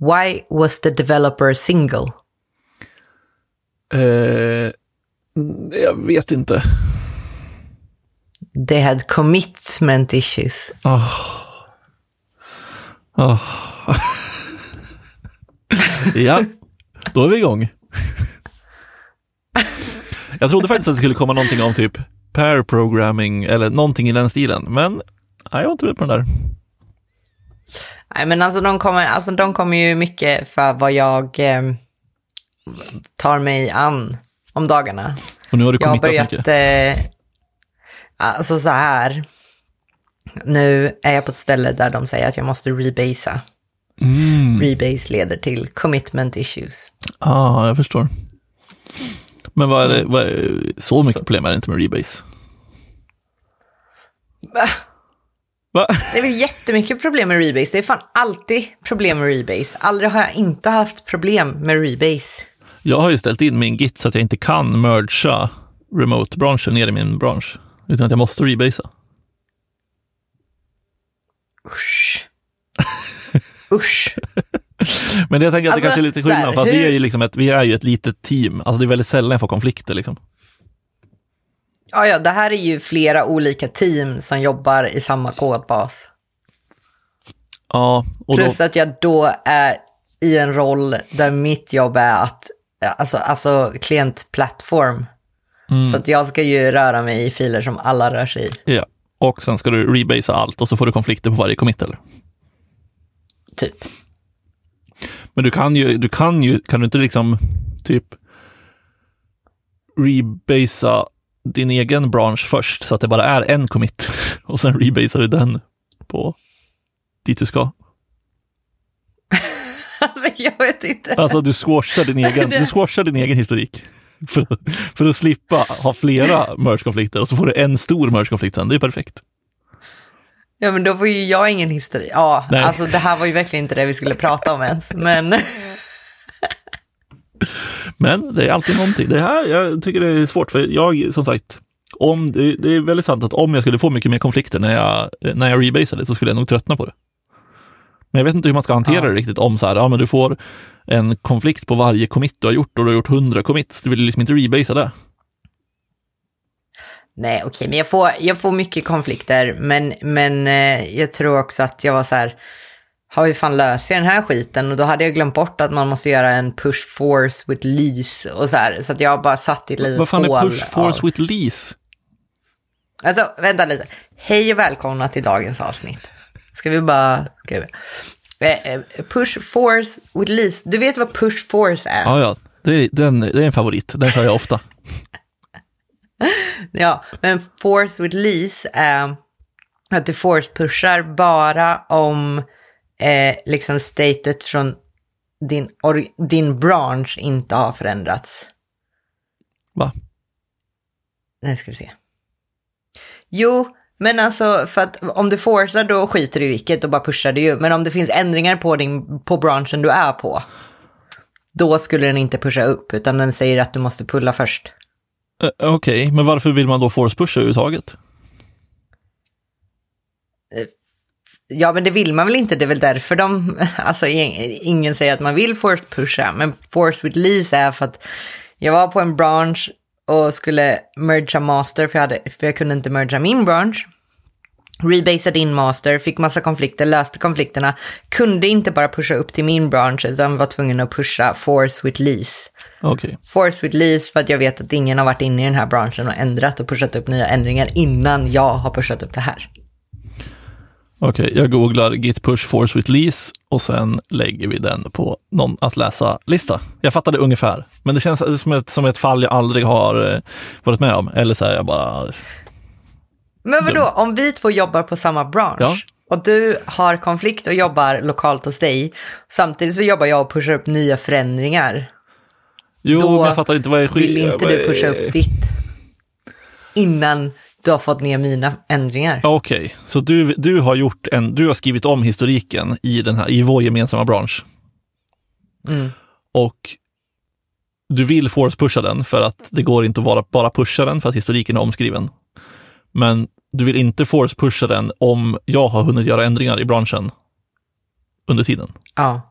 Why was the developer single? Eh, jag vet inte. They had commitment issues. Oh. Oh. ja, då är vi igång. Jag trodde faktiskt att det skulle komma någonting om typ pair programming eller någonting i den stilen, men jag var inte med på den där. Nej, men alltså de kommer, alltså de kommer ju mycket för vad jag eh, tar mig an om dagarna. Och nu har du Jag har börjat, mycket. eh, alltså så här. Nu är jag på ett ställe där de säger att jag måste rebasea. Mm. Rebase leder till commitment issues. Ah, jag förstår. Men vad är det, vad är, så mycket problem är det inte med Rebase. Va? Det är väl jättemycket problem med Rebase. Det är fan alltid problem med Rebase. Aldrig har jag inte haft problem med Rebase. Jag har ju ställt in min Git så att jag inte kan mergea remote-branschen ner i min bransch, utan att jag måste rebasea. Usch. Usch. Men det jag tänker att Alltså, det kanske är lite så här, skillnad, för att vi är ju liksom ett, vi är ju ett litet team. Alltså det är väldigt sällan jag får konflikter liksom. Ja, ja, det här är ju flera olika team som jobbar i samma kodbas. Ja, och då, Plus att jag då är i en roll där mitt jobb är att, alltså, alltså klientplattform. Mm. Så att jag ska ju röra mig i filer som alla rör sig i, ja. Och sen ska du rebasea allt och så får du konflikter på varje commit eller? typ. Men du kan ju, du kan ju, kan du inte liksom typ rebasea din egen bransch först så att det bara är en commit och sen rebasear du den på dit du ska. Alltså jag vet inte. Alltså du squashar din egen, du squashar din egen historik. För, för att slippa ha flera merge-konflikter och så får du en stor merge-konflikt sen. Det är perfekt. Ja men då får ju jag ingen histori. Ja, Nej. alltså det här var ju verkligen inte det vi skulle prata om ens. Men Men det är alltid någonting. Det här, jag tycker det är svårt, för jag, som sagt, om, det, är väldigt sant att om jag skulle få mycket mer konflikter när jag, när jag rebaseade så skulle jag nog tröttna på det. Men jag vet inte hur man ska hantera det riktigt om så här, ja men du får en konflikt på varje commit du har gjort och du har gjort 100 commits. Du vill liksom inte rebasea det. nej okej, men jag får, jag får mycket konflikter. Men, men eh, jag tror också att jag var så här, har vi fan löst den här skiten? Och då hade jag glömt bort att man måste göra en push force with lease och så här. Så att jag bara satt i ett Vad fan är push force av- with lease? Alltså, vänta lite. Hej och välkomna till dagens avsnitt. Ska vi bara... Gud. Eh, eh, Push force with lease. Du vet vad push force är? Ja, ja, det är, den, det är en favorit. Den kör jag ofta. Ja, men force with lease är att du force pushar bara om eh, liksom statet från din, din bransch inte har förändrats. Va? Nu ska vi se. Jo, men alltså för att om du forcar då skiter du i vilket och bara pushar det ju. Men om det finns ändringar på, din, på branschen du är på, då skulle den inte pusha upp, utan den säger att du måste pulla först. Eh, Okej, men varför vill man då force pusha överhuvudtaget? Ja, men det vill man väl inte, det är väl därför de, alltså ing- ingen säger att man vill force pusha, men force with lease är för att jag var på en bransch och skulle mergea master, för jag, hade, för jag kunde inte mergea min bransch. Rebasade in master, fick massa konflikter, löste konflikterna, kunde inte bara pusha upp till min bransch, utan var tvungen att pusha force with lease. Okej, Force with lease för att jag vet att ingen har varit inne i den här branschen och ändrat och pushat upp nya ändringar innan jag har pushat upp det här. Okej. Jag googlar git push force with lease och sen lägger vi den på någon att läsa-lista. Jag fattade ungefär, men det känns som ett, som ett fall jag aldrig har eh, varit med om. Eller så är jag bara... Men vadå, om vi två jobbar på samma bransch Ja. och du har konflikt och jobbar lokalt hos dig, samtidigt så jobbar jag och pushar upp nya förändringar. Jo, Då men jag fattar inte vad är skit- Vill inte du pusha upp ditt innan du har fått ner mina ändringar? Okej, så du, du har gjort en, du har skrivit om historiken i, den här, i vår gemensamma bransch. Mm. Och du vill force-pusha den för att det går inte att vara, bara pusha den för att historiken är omskriven. Men du vill inte force-pusha den om jag har hunnit göra ändringar i branschen under tiden. Ja.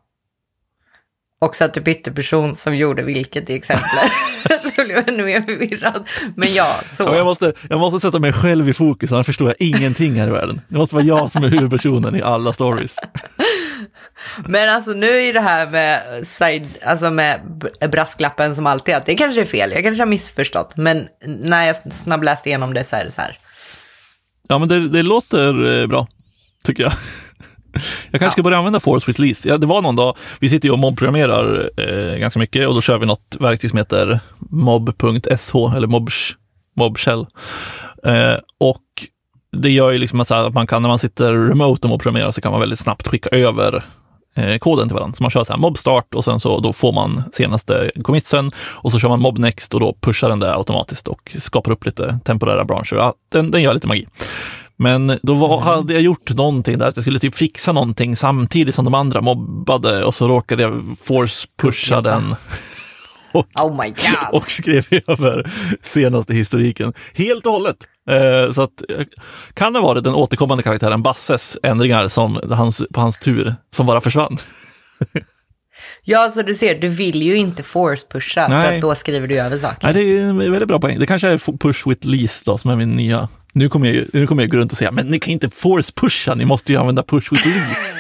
Också att du bytte person som gjorde vilket i exemplet. så jag blev ännu mer förvirrad. Men ja, så. Ja, jag, måste, jag måste sätta mig själv i fokus, annars förstår jag ingenting här i världen. Det måste vara jag som är huvudpersonen i alla stories. Men alltså nu är det här med, side, alltså med brasklappen som alltid att det kanske är fel, jag kanske har missförstått. Men när jag snabbläste igenom det så är det så här. Ja, men det, det låter eh, bra, tycker jag. Jag kanske ja. ska börja använda Force with Lease. Ja, det var någon dag, vi sitter ju och mobbprogrammerar eh, ganska mycket och då kör vi något verktyg som heter mob.sh eller mobsh, mobshell. Eh, och det gör ju liksom att man kan, när man sitter remote och mobbprogrammerar så kan man väldigt snabbt skicka över eh, koden till varandra. Så man kör så här mobstart och sen så då får man senaste commitsen och så kör man mobnext och då pushar den det automatiskt och skapar upp lite temporära branscher. Ja, den, den gör lite magi. Men då var, mm. hade jag gjort någonting där, att jag skulle typ fixa någonting samtidigt som de andra mobbade och så råkade jag force pusha den. Och, oh my God. och skrev över senaste historiken helt och hållet. Eh, så att, eh, kan det vara den återkommande karaktären Basses ändringar som hans, på hans tur som bara försvann? Ja, så du ser, du vill ju inte force-pusha för att då skriver du över saker. Nej, det är en väldigt bra poäng. Det kanske är push with lease då, som är min nya... Nu kommer jag, nu kommer jag gå runt och säga, men ni kan inte force-pusha, ni måste ju använda push with lease.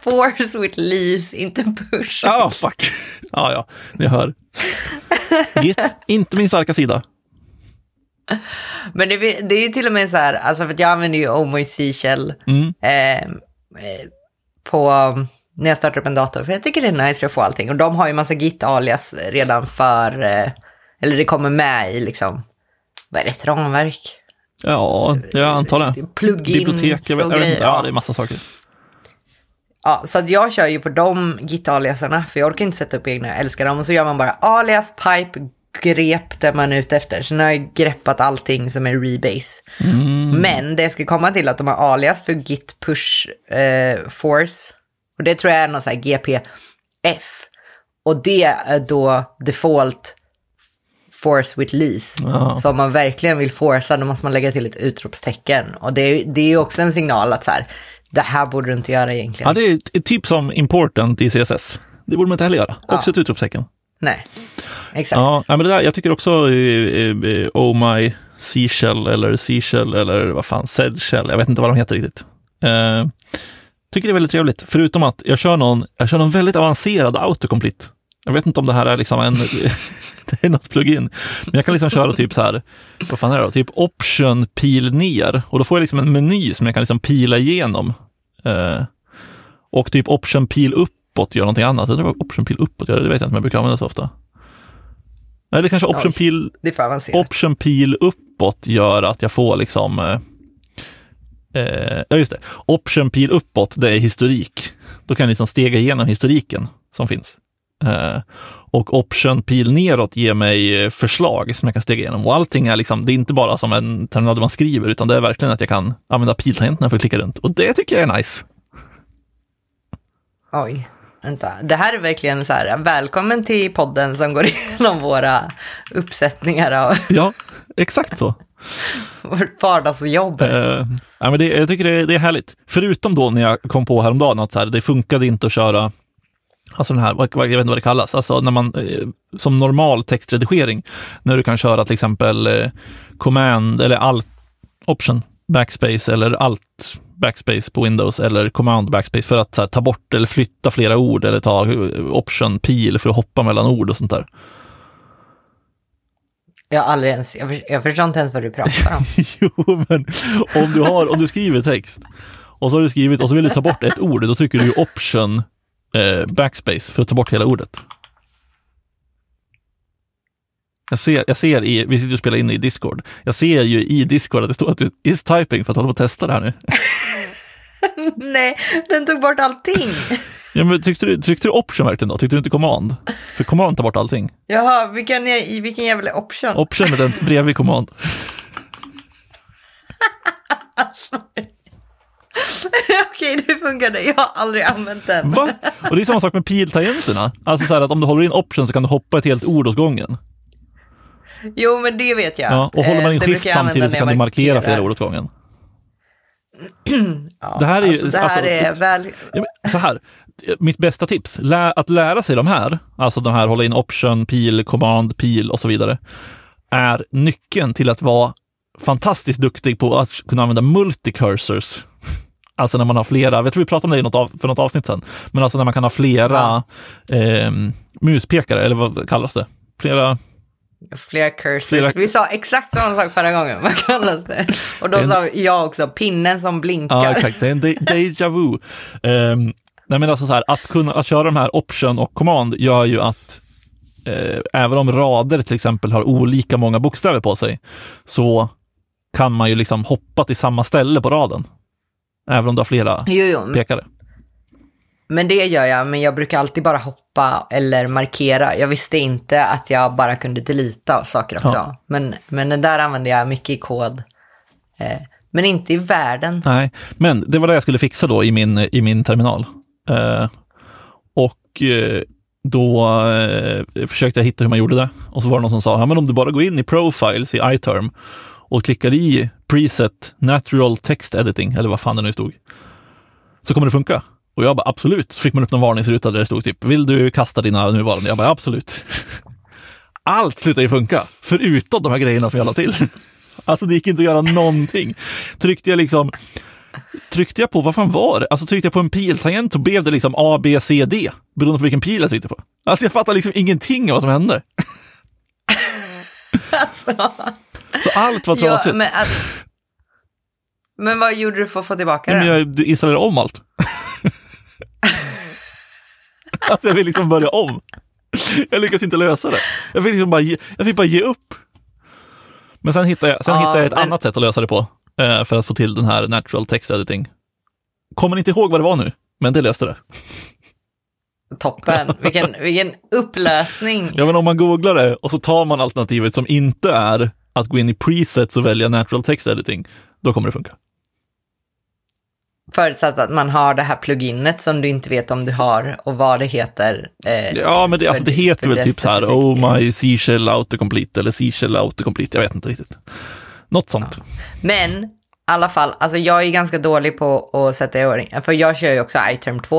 force with lease, inte push. Ja, oh, fuck. Ja, ja, ni hör. Git, inte min starka sida. Men det, det är ju till och med så här, alltså för jag använder ju Omoy Seashell mm. eh, på när jag startar upp en dator. För jag tycker det är nice att få allting. Och de har ju massa git-alias redan för, eh, eller det kommer med i liksom, vad är det, ett ramverk? Ja, jag antar det. Plugins Bibliotek, jag vet, jag vet inte. Ja, det är massa saker. Ja, så jag kör ju på de git-aliasarna, för jag orkar inte sätta upp egna, jag älskar dem. Och så gör man bara alias, pipe, grep det man är ute efter. Så nu har jag greppat allting som är rebase. Mm. Men det jag ska komma till att de har alias för git push eh, force och det tror jag är någon sån här GPF. Och det är då default force with lease. Ja. Så om man verkligen vill forsa då måste man lägga till ett utropstecken. Och det är, det är ju också en signal att så här, det här borde du inte göra egentligen. Ja, det är typ som important i CSS. Det borde man inte heller göra. Ja. Också ett utropstecken. Nej, exakt. Ja, men det där, jag tycker också uh, Oh My Seashell eller Seashell eller vad fan, Sedshell, jag vet inte vad de heter riktigt. Tycker det är väldigt trevligt, förutom att jag kör någon, jag kör någon väldigt avancerad autocomplete. Jag vet inte om det här är liksom en, det är något plugin, men jag kan liksom köra typ så här, vad fan är det då, typ option pil ner och då får jag liksom en meny som jag kan liksom pila igenom. Eh, och typ option pil uppåt gör någonting annat. Undrar vad option pil uppåt gör, det vet jag inte om jag brukar använda så ofta. Det kanske option pil, option pil uppåt gör att jag får liksom eh, Eh, ja, just det. Option pil uppåt, det är historik. Då kan jag liksom stega igenom historiken som finns. Eh, och option pil neråt ger mig förslag som jag kan stega igenom. Och allting är liksom, det är inte bara som en terminal där man skriver, utan det är verkligen att jag kan använda piltangenterna för att klicka runt. Och det tycker jag är nice. Oj, vänta. Det här är verkligen så här, välkommen till podden som går igenom våra uppsättningar av... Ja, exakt så. Vårt vardagsjobb. Uh, ja, men det, jag tycker det, det, är härligt. Förutom då när jag kom på häromdagen att så här, det funkade inte att köra Alltså den här, jag vet inte vad det kallas, alltså när man eh, som normal textredigering, när du kan köra till exempel eh, command eller alt option backspace eller alt backspace på Windows eller command backspace för att här, ta bort eller flytta flera ord eller ta option pil för att hoppa mellan ord och sånt där. Jag har aldrig ens, jag, jag förstår inte ens vad du pratar om. jo, men om du, har, om du skriver text och så har du skrivit och så vill du ta bort ett ord, då trycker du option eh, backspace för att ta bort hela ordet. Jag ser, jag ser i, vi sitter och spelar in i Discord, jag ser ju i Discord att det står att du is typing för att hålla på att testa det här nu. Nej, den tog bort allting. Ja, men tyckte, du, tryckte du option verkligen då? Tyckte du inte command? För command tar bort allting. Jaha, vilken, vilken jävla option? Option är den bredvid command. alltså. Okej, det funkade. Jag har aldrig använt den. Va? Och det är samma sak med piltangenterna. Alltså så här att om du håller in option så kan du hoppa ett helt ord åt gången. Jo, men det vet jag. Ja, och håller man in eh, skift samtidigt så kan du markera flera ord åt gången. Ja, det här är ju... Alltså, det här alltså, är väl... så här, mitt bästa tips, lä att lära sig de här, alltså de här hålla in option, pil, command, pil och så vidare, är nyckeln till att vara fantastiskt duktig på att kunna använda multicursors. Alltså när man har flera, jag tror vi pratade om det i något av, för något avsnitt sen, men alltså när man kan ha flera Ja. eh, muspekare, eller vad kallas det? Flera, Flera cursors. Flera- Vi sa exakt samma sak förra gången. Vad kallas det? Och då En- sa jag också pinnen som blinkar. ja exakt, det är en de- déjà vu. Ehm, nej men alltså så här, att kunna att köra de här option och command gör ju att eh, även om rader till exempel har olika många bokstäver på sig, så kan man ju liksom hoppa till samma ställe på raden. Även om du har flera Jo, jo, pekare. Men det gör jag. Men jag brukar alltid bara hoppa eller markera. Jag visste inte att jag bara kunde delita saker också. Ja. Men, men den där använder jag mycket i kod. Eh, men inte i världen. Nej, men det var det jag skulle fixa då i min, i min terminal. Eh, och eh, då eh, försökte jag hitta hur man gjorde det. Och så var det någon som sa, ja men om du bara går in i Profiles i iTerm och klickar i preset Natural Text Editing, eller vad fan det nu stod, så kommer det funka. Och jag bara absolut, så fick man upp någon varningsruta där det stod typ, vill du kasta dina nuvarande? Jag bara absolut. Allt slutade ju funka, förutom de här grejerna som jag la till. Alltså det gick inte att göra någonting. Tryckte jag liksom, tryckte jag på, vad fan var det? Alltså tryckte jag på en piltangent så blev det liksom A, B, C, D, beroende på vilken pil jag tryckte på. Alltså jag fattar liksom ingenting av vad som hände. Alltså, Så allt var ja, trasigt. men, att, men vad gjorde du för att få tillbaka det? men jag installerade om allt. Alltså jag vill liksom börja om. Jag lyckas inte lösa det. Jag fick liksom bara ge, jag fick bara ge upp. Men sen hittade jag, sen Ja, hittade jag ett men- annat sätt att lösa det på, eh, för att få till den här natural text editing. Kommer inte ihåg vad det var nu, men det löste det. Toppen, vilken, vilken upplösning. Ja, men om man googlar det och så tar man alternativet som inte är att gå in i presets och välja natural text editing, då kommer det funka. Förutsatt att man har det här pluginet som du inte vet om du har och vad det heter. Eh, Ja, men det, alltså, det heter väl typ så här, oh my seashell autocomplete eller seashell autocomplete, jag vet inte riktigt. Något sånt. Men i alla fall, alltså jag är ganska dålig på att sätta i ordning, för jag kör ju också iTerm 2.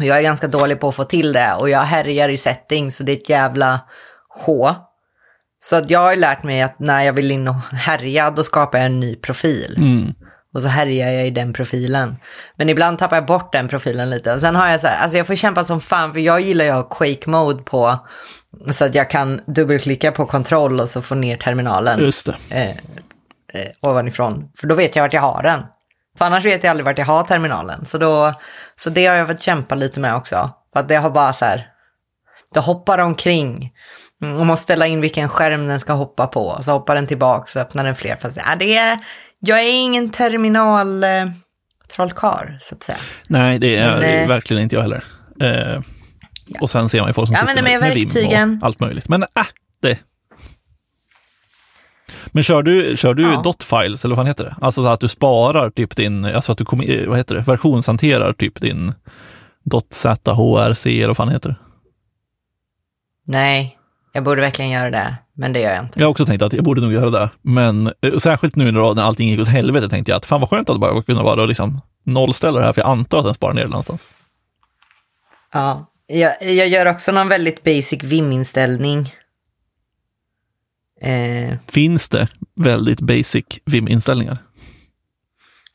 Och jag är ganska dålig på att få till det och jag härjar i settings så det är ett jävla sjå. Så att jag har lärt mig att när jag vill in och härja, då skapar jag en ny profil. Mm. Och så härjar jag i den profilen. Men ibland tappar jag bort den profilen lite. Och sen har jag så här, alltså jag får kämpa som fan, för jag gillar ju att ha Quake Mode på. Så att jag kan dubbelklicka på kontroll och så få ner terminalen Just det. eh, eh, ovanifrån. För då vet jag vart jag har den. För annars vet jag aldrig vart jag har terminalen. Så, då, så det har jag fått kämpa lite med också. För att det har bara så här, det hoppar omkring. Mm, Man måste ställa in vilken skärm den ska hoppa på. Så hoppar den tillbaka så öppnar den fler. Fast ja, det är, jag är ingen terminal eh, trollkarl, så att säga. Nej, det är Men, eh, verkligen inte jag heller. Eh, Och sen ser man ju folk som Jag sitter med, med verktygen. och allt möjligt. Men äh, det. Men kör du, kör du Ja. dot-files, eller vad fan heter det? Alltså så att du sparar typ din, alltså att du kommer, vad heter det, versionshanterar typ din .zhrc eller vad fan heter det? Nej, jag borde verkligen göra det. Men det gör jag inte. Jag har också tänkt att jag borde nog göra det, men eh, särskilt nu när, när allting gick åt helvete tänkte jag att fan vad skönt att bara kunna vara och liksom nollställa det här, för jag antar att den sparar ner det någonstans. Ja, jag, jag gör också någon väldigt basic Vim-inställning. Eh, Finns det väldigt basic Vim-inställningar?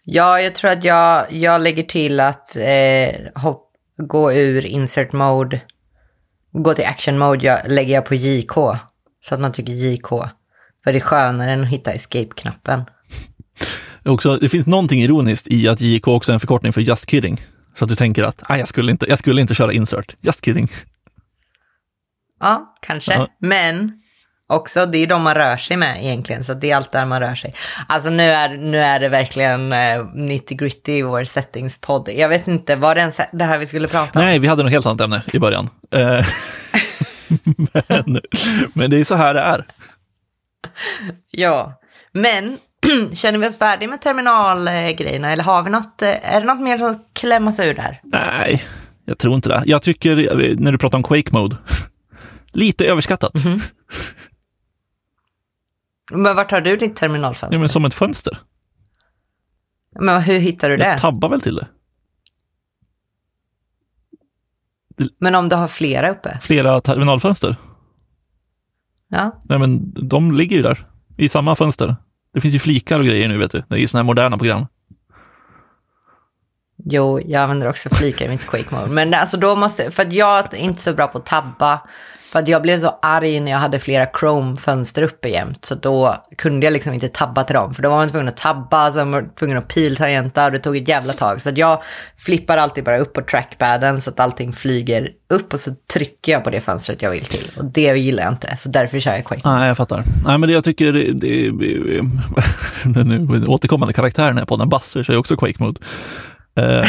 ja, jag tror att jag, jag lägger till att eh, hopp, gå ur insert mode, gå till action mode, jag, lägger jag på JK. Så att man trycker JK. För det är skönare än att hitta escape-knappen. Också, det finns någonting ironiskt i att JK också är en förkortning för just kidding. Så att du tänker att "Aj, jag, skulle inte, jag skulle inte köra insert, just kidding. Ja, kanske. Ja. Men också, det är de man rör sig med egentligen, så det är allt där man rör sig. Alltså nu är, nu är det verkligen eh, nitty gritty i vår settingspodd. Jag vet inte, var det ens det här vi skulle prata om? Nej, vi hade något helt annat ämne i början. Eh, men, men det är så här det är. Ja, men känner vi oss färdiga med terminalgrejerna eller har vi något, eh, är det något mer att klämma sig ur där? Nej, jag tror inte det. Jag tycker, eh, när du pratar om Quake Mode, lite överskattat. Men vart har du ditt terminalfönster? Ja, men som ett fönster. Men hur hittar du det? Jag tabbar väl till det. Men om du har flera uppe? Flera terminalfönster. Ja. Nej, men de ligger ju där i samma fönster. Det finns ju flikar och grejer nu, vet du. Det är sådana här moderna program. Jo, jag använder också flikar i mitt Quake Mode. Men alltså då måste, för att jag är inte så bra på att tabba. För att jag blev så arg när jag hade flera Chrome-fönster uppe jämt. Så då kunde jag liksom inte tabba till dem. För då var man tvungen att tabba, så var man tvungen att piltangenta och det tog ett jävla tag. Så att jag flippar alltid bara upp på trackpaden så att allting flyger upp och så trycker jag på det fönstret jag vill till. Och det gillar jag inte, så därför kör jag Quake. Nej, jag fattar. Nej, men det jag tycker, det, det, den återkommande karaktären här på den Basser kör ju också Quake Mode. Eh,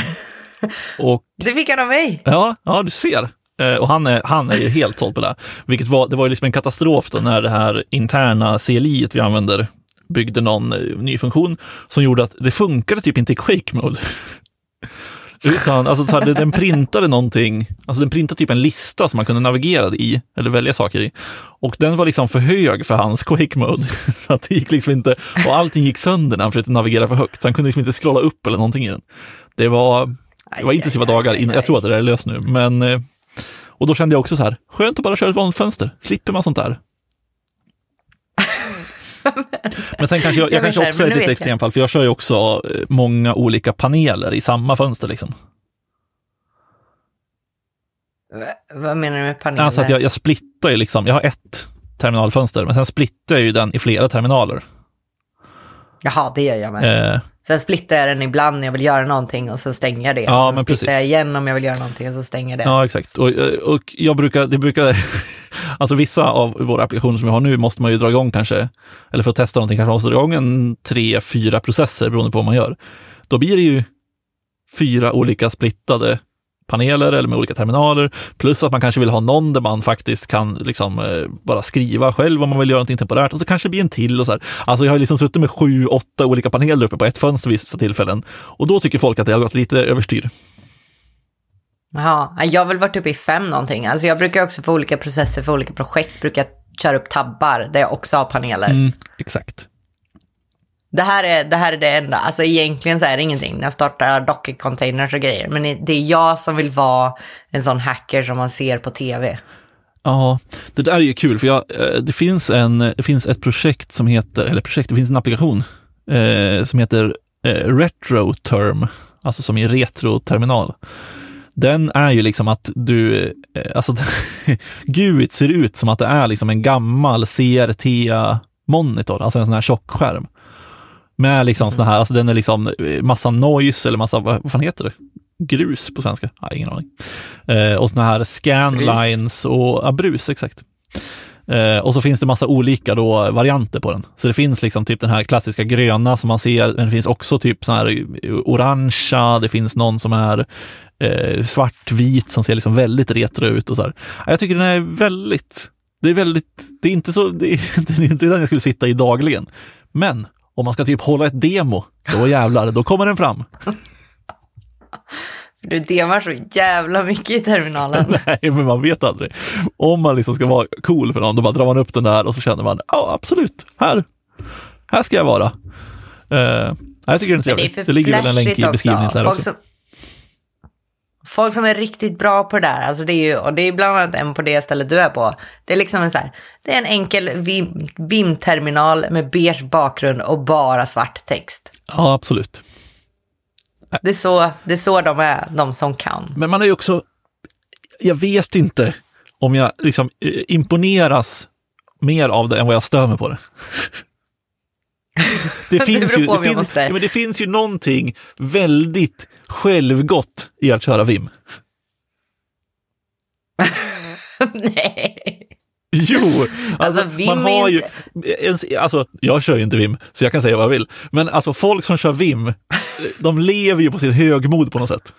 och, det fick han av mig! Ja, ja du ser. Eh, och han är, han är ju helt såld på det. Vilket var, det var ju liksom en katastrof då när det här interna CLI vi använder byggde någon eh, ny funktion som gjorde att det funkade typ inte i Quake Mode. Utan alltså, så här, den printade någonting, alltså den printade typ en lista som man kunde navigera i, eller välja saker i. Och den var liksom för hög för hans Quake Mode. Så att det gick liksom inte, och allting gick sönder när han försökte navigera för högt. Så han kunde liksom inte scrolla upp eller någonting i den. Det var, det var intensiva dagar, innan, jag tror att det där är löst nu, men eh, och då kände jag också så här, skönt att bara köra ett vanligt fönster, slipper man sånt där. men sen kanske jag, jag kanske också är ett lite extremfall, för jag kör ju också eh, många olika paneler i samma fönster liksom. vad menar du med paneler? Alltså att jag, jag splittar ju liksom, jag har ett terminalfönster, men sen splittar jag ju den i flera terminaler. Jaha, det gör jag med. Eh, Sen splittar jag den ibland när jag vill göra någonting och så stänger jag det. Ja, sen men splittar precis. jag igen om jag vill göra någonting och så stänger jag det. Ja, exakt. Och, och jag brukar, det brukar, alltså vissa av våra applikationer som vi har nu måste man ju dra igång kanske, eller för att testa någonting kanske man måste dra igång en tre, fyra processer beroende på vad man gör. Då blir det ju fyra olika splittade paneler eller med olika terminaler. Plus att man kanske vill ha någon där man faktiskt kan liksom eh, bara skriva själv om man vill göra någonting temporärt och så kanske det blir en till och så här. Alltså jag har liksom suttit med sju, åtta olika paneler uppe på ett fönster vid vissa tillfällen och då tycker folk att det har gått lite överstyr. Ja, jag har väl varit uppe i fem någonting. Alltså jag brukar också få olika processer för olika projekt, brukar köra upp tabbar där jag också har paneler. Mm, exakt. Det här, är, det här är det enda, alltså egentligen så är det ingenting när jag startar Docker-containers och grejer, men det är jag som vill vara en sån hacker som man ser på tv. Ja, det där är ju kul, för jag, eh, det, finns en, eh, det finns ett projekt som heter, eller projekt, det finns en applikation eh, som heter eh, RetroTerm, alltså som i retroterminal. Den är ju liksom att du, eh, alltså GUIT ser ut som att det är liksom en gammal CRT-monitor, alltså en sån här tjockskärm. Med liksom sådana här, alltså den är liksom eh, massa noise eller massa, vad fan heter det? Grus på svenska? Nej, ingen aning. Eh, och sådana här scanlines och, ja, brus, exakt. Eh, och så finns det massa olika då varianter på den. Så det finns liksom typ den här klassiska gröna som man ser, men det finns också typ sån här orangea, det finns någon som är eh, svartvit som ser liksom väldigt retro ut och så här. Jag tycker den är väldigt, det är väldigt, det är inte så, det är, det är inte den jag skulle sitta i dagligen. Men om man ska typ hålla ett demo, då jävlar, då kommer den fram. Du demar så jävla mycket i terminalen. Nej, men man vet aldrig. Om man liksom ska vara cool för någon, då bara drar man upp den där och så känner man, ja absolut, här, här ska jag vara. Uh, jag tycker den är trevlig. Det, det ligger väl en länk i beskrivningen där också. Som, Folk som är riktigt bra på det där, alltså det är ju, och det är bland annat en på det stället du är på. Det är liksom en så här, det är en enkel VIM-terminal med beige bakgrund och bara svart text. Ja, absolut. Det är, så, det är så de är, de som kan. Men man är ju också, jag vet inte om jag liksom eh, imponeras mer av det än vad jag stör mig på det. Det finns, det ju, det, finns, ja, men det finns ju någonting väldigt självgott i att köra VIM. Nej. Jo, alltså, alltså man har ju, inte... alltså jag kör ju inte VIM, så jag kan säga vad jag vill. Men alltså folk som kör VIM, de lever ju på sitt högmod på något sätt.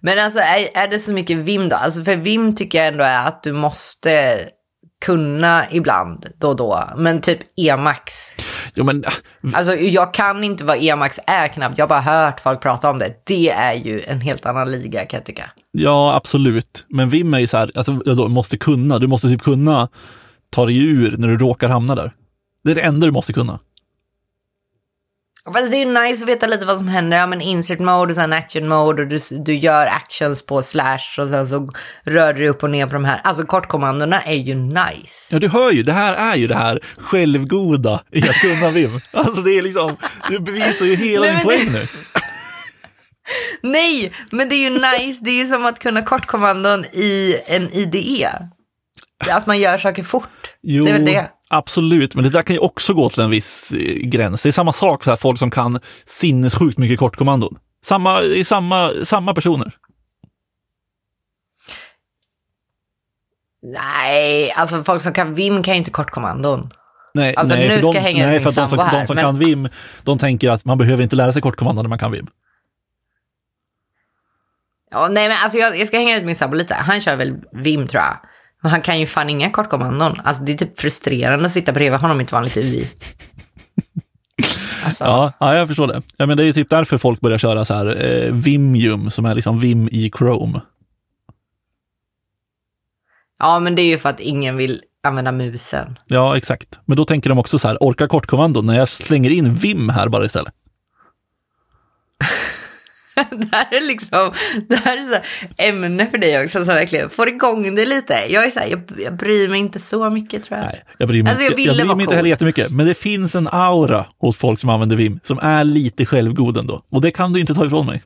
Men alltså är, är det så mycket VIM då? Alltså för VIM tycker jag ändå är att du måste kunna ibland då och då, men typ Emax. Jo, men... Äh, alltså jag kan inte vad Emax är knappt, jag har bara hört folk prata om det. Det är ju en helt annan liga kan jag tycka. Ja, absolut. Men Vim är ju så här, alltså, du måste kunna, du måste typ kunna ta dig ur när du råkar hamna där. Det är det enda du måste kunna. Fast det är ju nice att veta lite vad som händer. Ja, men insert mode och sen action mode och du, du gör actions på slash och sen så rör du upp och ner på de här. Alltså kortkommandona är ju nice. Ja, du hör ju, det här är ju det här självgoda i att kunna Vim. Alltså det är liksom, du bevisar ju hela din poäng nu. Nej, men det är ju nice. Det är ju som att kunna kortkommandon i en IDE. Att man gör saker fort. Jo, Det är väl det. absolut, men det där kan ju också gå till en viss eh, gräns. Det är samma sak, så här, folk som kan sinnessjukt mycket kortkommandon. Samma, det är samma, samma personer. Nej, alltså folk som kan Vim kan ju inte kortkommandon. Nej, Alltså, nej, nu för ska de, jag hänga nej, för att de som, här, de som men- kan Vim, de tänker att man behöver inte lära sig kortkommandon när man kan Vim. Ja, nej, men alltså jag, jag ska hänga ut min sambo lite. Han kör väl Vim tror jag. Men han kan ju fan inga kortkommandon. Alltså det är typ frustrerande att sitta bredvid honom i ett vanligt UI. Alltså, Ja, ja, jag förstår det. Ja, men det är typ därför folk börjar köra så här eh, Vimium, som är liksom Vim i Chrome. ja, men det är ju för att ingen vill använda musen. Ja, exakt. Men då tänker de också så här, orka kortkommandon när jag slänger in Vim här bara istället. det här är liksom, det här är så här ämne för dig också, så verkligen får igång det lite. Jag är så här, jag, jag bryr mig inte så mycket tror jag. Nej, jag bryr mig, Alltså, jag inte- ville jag bryr mig inte heller jättemycket. Men det finns en aura hos folk som använder Vim som är lite självgod ändå. Och det kan du inte ta ifrån mig.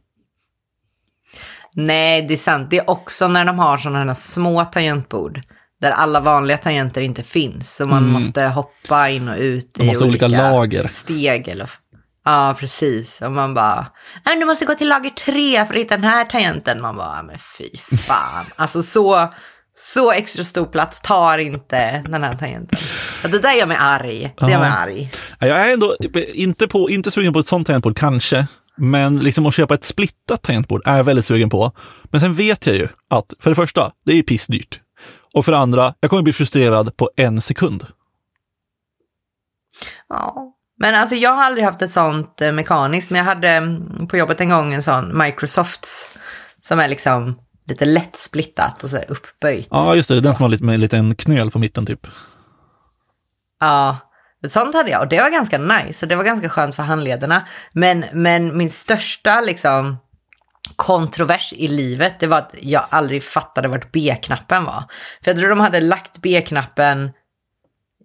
Nej, det är sant. Det är också när de har sådana här små tangentbord. Där alla vanliga tangenter inte finns. Så man måste hoppa in och ut i ha olika lager. steg. Eller... Ja, precis. Och man bara, "Nej, du måste gå till lager tre för att hitta den här tangenten. Man bara, men fy fan. alltså så, så extra stor plats tar inte den här tangenten. Det där gör mig arg. Det gör mig arg. Ja, Jag är ändå inte, på, inte sugen på ett sånt tangentbord, kanske. Men liksom att köpa ett splittat tangentbord är jag väldigt sugen på. Men sen vet jag ju att, för det första, det är ju pissdyrt. Och för det andra, jag kommer bli frustrerad på en sekund. Ja. Men alltså jag har aldrig haft ett sånt eh, mekaniskt, men jag hade mm, på jobbet en gång en sån Microsofts som är liksom lite lätt splittat och så uppböjt. Ja. Ja, just det. Den som har lite, med en liten knöl på mitten typ. ett sånt hade jag och det var ganska nice och det var ganska skönt för handlederna. Men, men min största liksom kontrovers i livet, det var att jag aldrig fattade vart B-knappen var. För jag tror de hade lagt B-knappen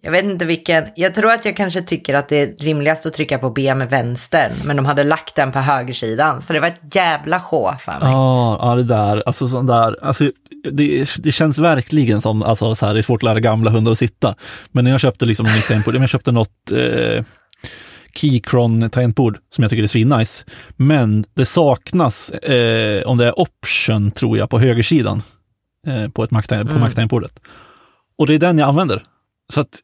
jag vet inte vilken, jag tror att jag kanske tycker att det är rimligast att trycka på B med vänstern, men de hade lagt den på högersidan, så det var ett jävla sjå för mig. Ja, ja det där, alltså sån där, alltså, det, det känns verkligen som, alltså så här, det är svårt att lära gamla hundar att sitta. Men när jag köpte liksom mitt tangentbord, jag köpte något eh, Keychron tangentbord som jag tycker är svinnice. Men det saknas, eh, om det är option tror jag, på högersidan eh, på, ett Mac, på Mm. Mac-tangentbordet. Och det är den jag använder. Så att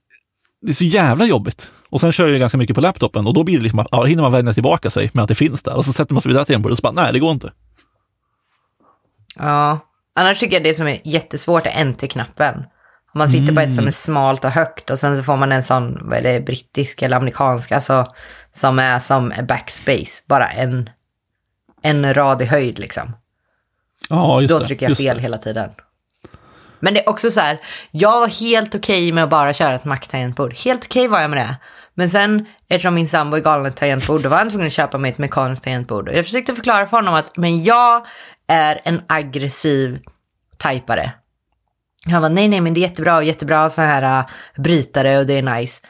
det är så jävla jobbigt. Och sen kör jag ganska mycket på laptopen och då blir det liksom, ja, hinner man vänja tillbaka sig med att det finns där. Och så sätter man sig vid tangentbordet och så bara, nej det går inte. Ja, annars tycker jag det som är jättesvårt är enter-knappen. Om man sitter på ett som är smalt och högt och sen så får man en sån, vad är det, brittisk eller amerikansk, alltså som är som backspace, bara en, en rad i höjd liksom. Ja, just Då det. trycker jag fel det. hela tiden. Men det är också så här, jag var helt okej med att bara köra ett Mac-tangentbord. Helt okej var jag med det. Men sen, eftersom min sambo är galen ett tangentbord, då var han tvungen att köpa mig ett mekaniskt tangentbord. Och jag försökte förklara för honom att, men jag är en aggressiv typare. Han var nej, nej, men det är jättebra och jättebra så här uh, brytare och det är nice.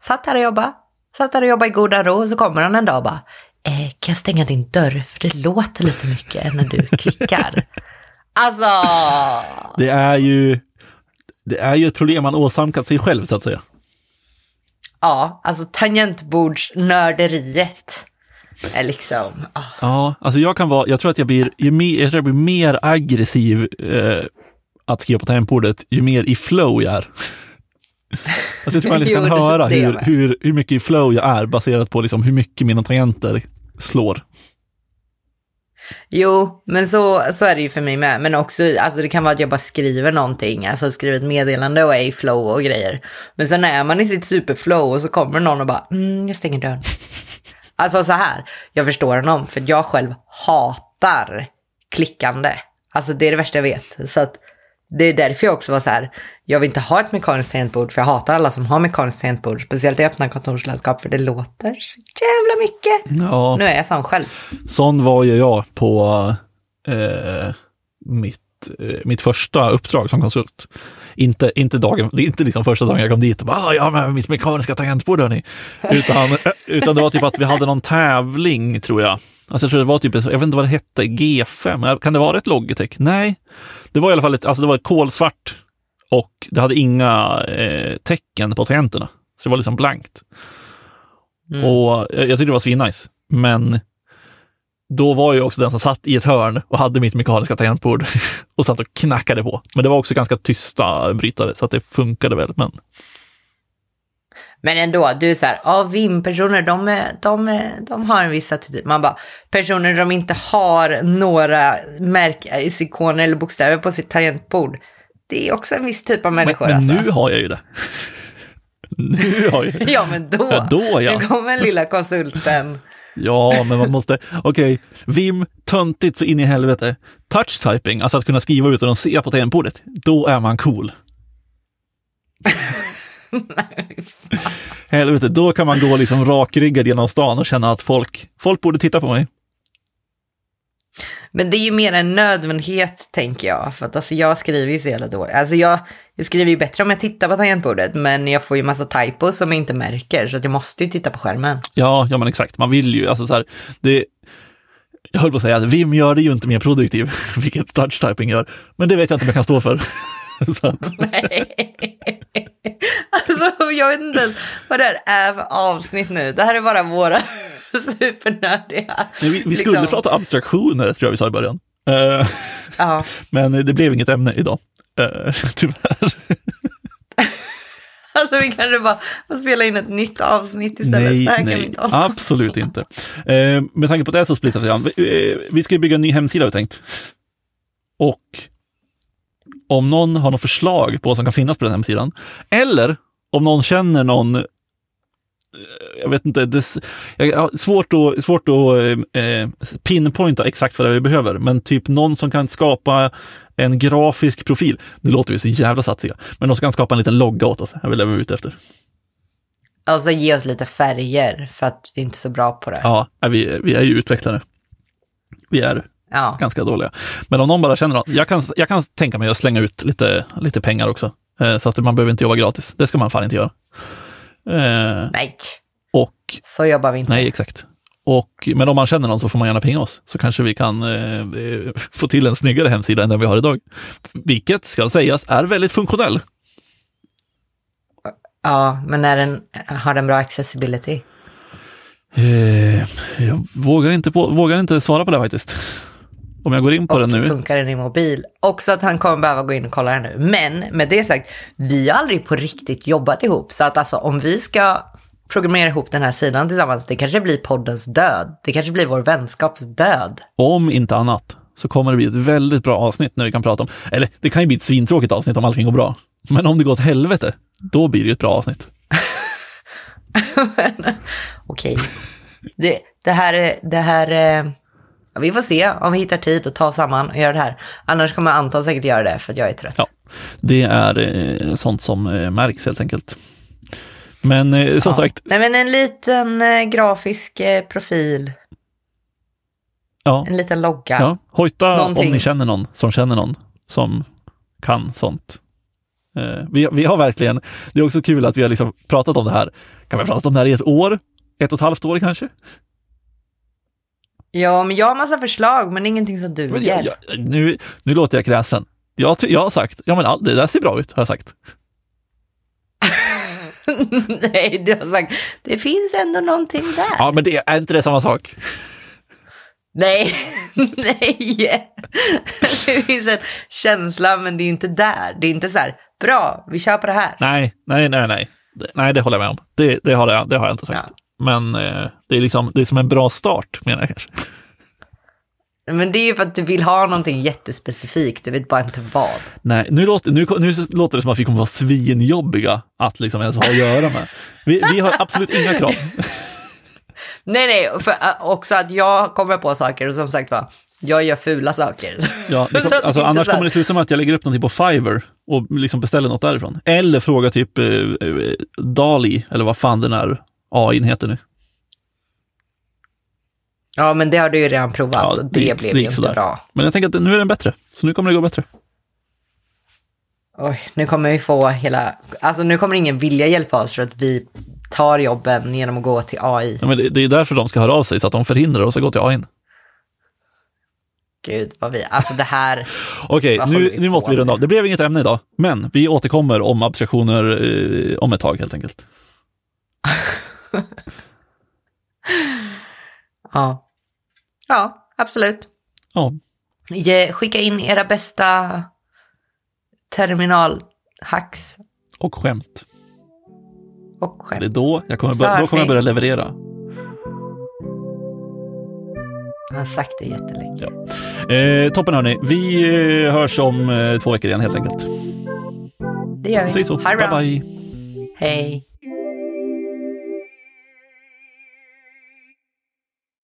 Satt här och jobbade, satt här och jobbade i goda ro och så kommer han en dag och bara, eh, kan jag stänga din dörr för det låter lite mycket när du klickar. Alltså, Det är ju, det är ju ett problem man åsamkat sig själv så att säga. ja, alltså tangentbordsnörderiet är liksom, ah. Ja, alltså jag kan vara, jag tror att jag blir, ju mer, jag tror jag blir mer aggressiv eh, att skriva på tangentbordet, ju mer i flow jag är. Alltså jag tror man liksom kan höra hur, hur, hur mycket i flow jag är baserat på liksom hur mycket mina tangenter slår. Jo, men så, så är det ju för mig med. Men också, alltså det kan vara att jag bara skriver någonting, alltså skriver ett meddelande och är i flow och grejer. Men sen är man i sitt superflow och så kommer någon och bara, mm, jag stänger dörren. Alltså så här, jag förstår honom, för jag själv hatar klickande. Alltså det är det värsta jag vet. Så att det är därför jag också var så här, jag vill inte ha ett mekaniskt tangentbord, för jag hatar alla som har mekaniskt tangentbord, speciellt i öppna kontorslandskap, för det låter så jävla mycket. Ja, Nu är jag sån själv. sån var ju jag på eh, mitt, eh, mitt första uppdrag som konsult. Inte, inte, dagen, det är inte liksom första dagen jag kom dit och bara, ah, ja, men mitt mekaniska tangentbord hörni. Utan, eh, utan det var typ att vi hade någon tävling tror jag. Alltså jag tror det var typ, jag vet inte vad det hette, G5, kan det vara ett Logitech? Nej, det var i alla fall ett, alltså det var kolsvart och det hade inga eh, tecken på tangenterna. Så det var liksom blankt. Mm. Och jag, jag tyckte det var svinnice. Men då var jag också den som satt i ett hörn och hade mitt mekaniska tangentbord och satt och knackade på. Men det var också ganska tysta brytare så att det funkade väl. Men Men ändå, du är så här, ja, VIM-personer, de, de, de har en viss attityd. Man bara, personer de inte har några märkesikoner eller bokstäver på sitt tangentbord. Det är också en viss typ av Men, människor men alltså. nu har jag ju det. Nu har jag Ja, men då. Ja, då ja. Nu kommer lilla konsulten. Ja, men man måste, okej, Vim, töntigt så in i helvete. Touch typing, alltså att kunna skriva utan att se på tangentbordet, då är man cool. helvete, då kan man gå liksom rakryggad genom stan och känna att folk, folk borde titta på mig. Men det är ju mer en nödvändighet, tänker jag. För att alltså, jag skriver ju så jävla dåligt. Alltså jag, jag skriver ju bättre om jag tittar på tangentbordet, men jag får ju massa typos som jag inte märker, så att jag måste ju titta på skärmen. Ja, ja men exakt, man vill ju, alltså så här, det, jag höll på att säga att Vim gör det ju inte mer produktiv, vilket touch typing gör, men det vet jag inte om jag kan stå för. Nej. Alltså, jag vet inte vad det här är för avsnitt nu. Det här är bara våra supernördiga... vi, vi skulle liksom- prata abstraktioner, tror jag vi sa i början. Eh, Ja, Men det blev inget ämne idag, eh, tyvärr. alltså vi kanske bara får spela in ett nytt avsnitt istället. Nej, så här kan vi nej, inte hålla absolut inte. Eh, med tanke på det så splittar vi an. Vi, eh, vi ska ju bygga en ny hemsida har vi tänkt. Och om någon har något förslag på vad som kan finnas på den hemsidan, eller om någon känner någon jag vet inte, det, jag svårt att, svårt att eh, pinpointa exakt vad det är vi behöver, men typ någon som kan skapa en grafisk profil. Nu låter vi så jävla satsiga, men någon som kan skapa en liten logga åt oss, är väl det vi är ute efter. Alltså ge oss lite färger, för att vi är inte är så bra på det. Ja, är vi, vi är ju utvecklare. Vi är Ja. ganska dåliga. Men om någon bara känner något, jag kan, jag kan tänka mig att slänga ut lite, lite pengar också. Eh, så att man behöver inte jobba gratis. Det ska man fan inte göra. Eh, Nej, och, så jobbar vi inte. nej exakt. Och, men om man känner någon så får man gärna pinga oss, så kanske vi kan eh, eh, få till en snyggare hemsida än den vi har idag. Vilket, ska sägas, är väldigt funktionell. Ja, men är den, har den bra accessibility? Eh, jag vågar inte, på, vågar inte svara på det faktiskt. Om jag går in på Och den nu. funkar den i mobil? Också att han kommer behöva gå in och kolla den nu. Men med det sagt, vi har aldrig på riktigt jobbat ihop. Så att alltså om vi ska programmera ihop den här sidan tillsammans, det kanske blir poddens död. Det kanske blir vår vänskaps död. Om inte annat så kommer det bli ett väldigt bra avsnitt när vi kan prata om, eller det kan ju bli ett svintråkigt avsnitt om allting går bra. Men om det går åt helvete, då blir det ju ett bra avsnitt. Okej. Det, det här är, det här vi får se om vi hittar tid att ta samman och göra det här. Annars kommer Anton säkert göra det för att jag är trött. Ja. Det är eh, sånt som eh, märks helt enkelt. Men eh, som Ja. sagt, Nej men en liten grafisk profil, ja, en liten logga. ja. hojta Någonting. om ni känner någon som känner någon som kan sånt. Vi, vi har verkligen, det är också kul att vi har liksom pratat om det här. Kan vi ha pratat om det här i ett år? Ett och ett halvt år kanske? Ja, men jag har massa förslag, men ingenting som Men duger. jag, jag, nu, nu låter jag kräsen. Jag, jag har sagt, ja men all, det där ser bra ut, har jag sagt. Nej, du har sagt, det finns ändå någonting där. Ja, men det är inte det samma sak. Nej, nej. Det finns en känsla, men det är inte där. Det är inte så här, bra, vi kör på det här. Nej, nej, nej, nej. Nej, det håller jag med om. Det, det, har, jag, det har jag inte sagt. Ja. Men eh, det, är liksom, det är som en bra start, menar jag kanske. Men det är ju för att du vill ha någonting jättespecifikt, du vet bara inte vad. Nej, nu låter, nu, nu låter det som att vi kommer vara svinjobbiga att liksom ens ha att göra med. Vi, vi har absolut inga krav. Nej, nej, för äh, också att jag kommer på saker och som sagt var, Jag gör fula saker. Ja, det kom, alltså, annars kommer det sluta med att jag lägger upp någonting på Fiverr och liksom beställer något därifrån. Eller frågar typ eh, eh, Dali, eller vad fan den här AI heter nu. Ja, men det har du ju redan provat Ja, och det det, gick- blev det ju inte sådär. bra. Men jag tänker att nu är den bättre, så nu kommer det gå bättre. Oj, nu kommer vi få hela... Alltså nu kommer ingen vilja hjälpa oss för att vi tar jobben genom att gå till AI. Ja, men det, det är därför de ska höra av sig, så att de förhindrar oss att gå till AI. Gud, vad vi... Alltså det här... Okej, håller nu, nu måste vi runda av. Det blev inget ämne idag, men vi återkommer om abstraktioner eh, om ett tag helt enkelt. Ja. Ja, absolut. Ja, Ge, skicka in era bästa terminalhacks och skämt. och Det skämt. är då jag kommer, Så bör, då kommer jag börja leverera. Jag har sagt det jättelänge. Eh, toppen hörni, vi eh, hörs om eh, två veckor igen helt enkelt. Det gör vi. Säg så. Det Bye bye. Hej.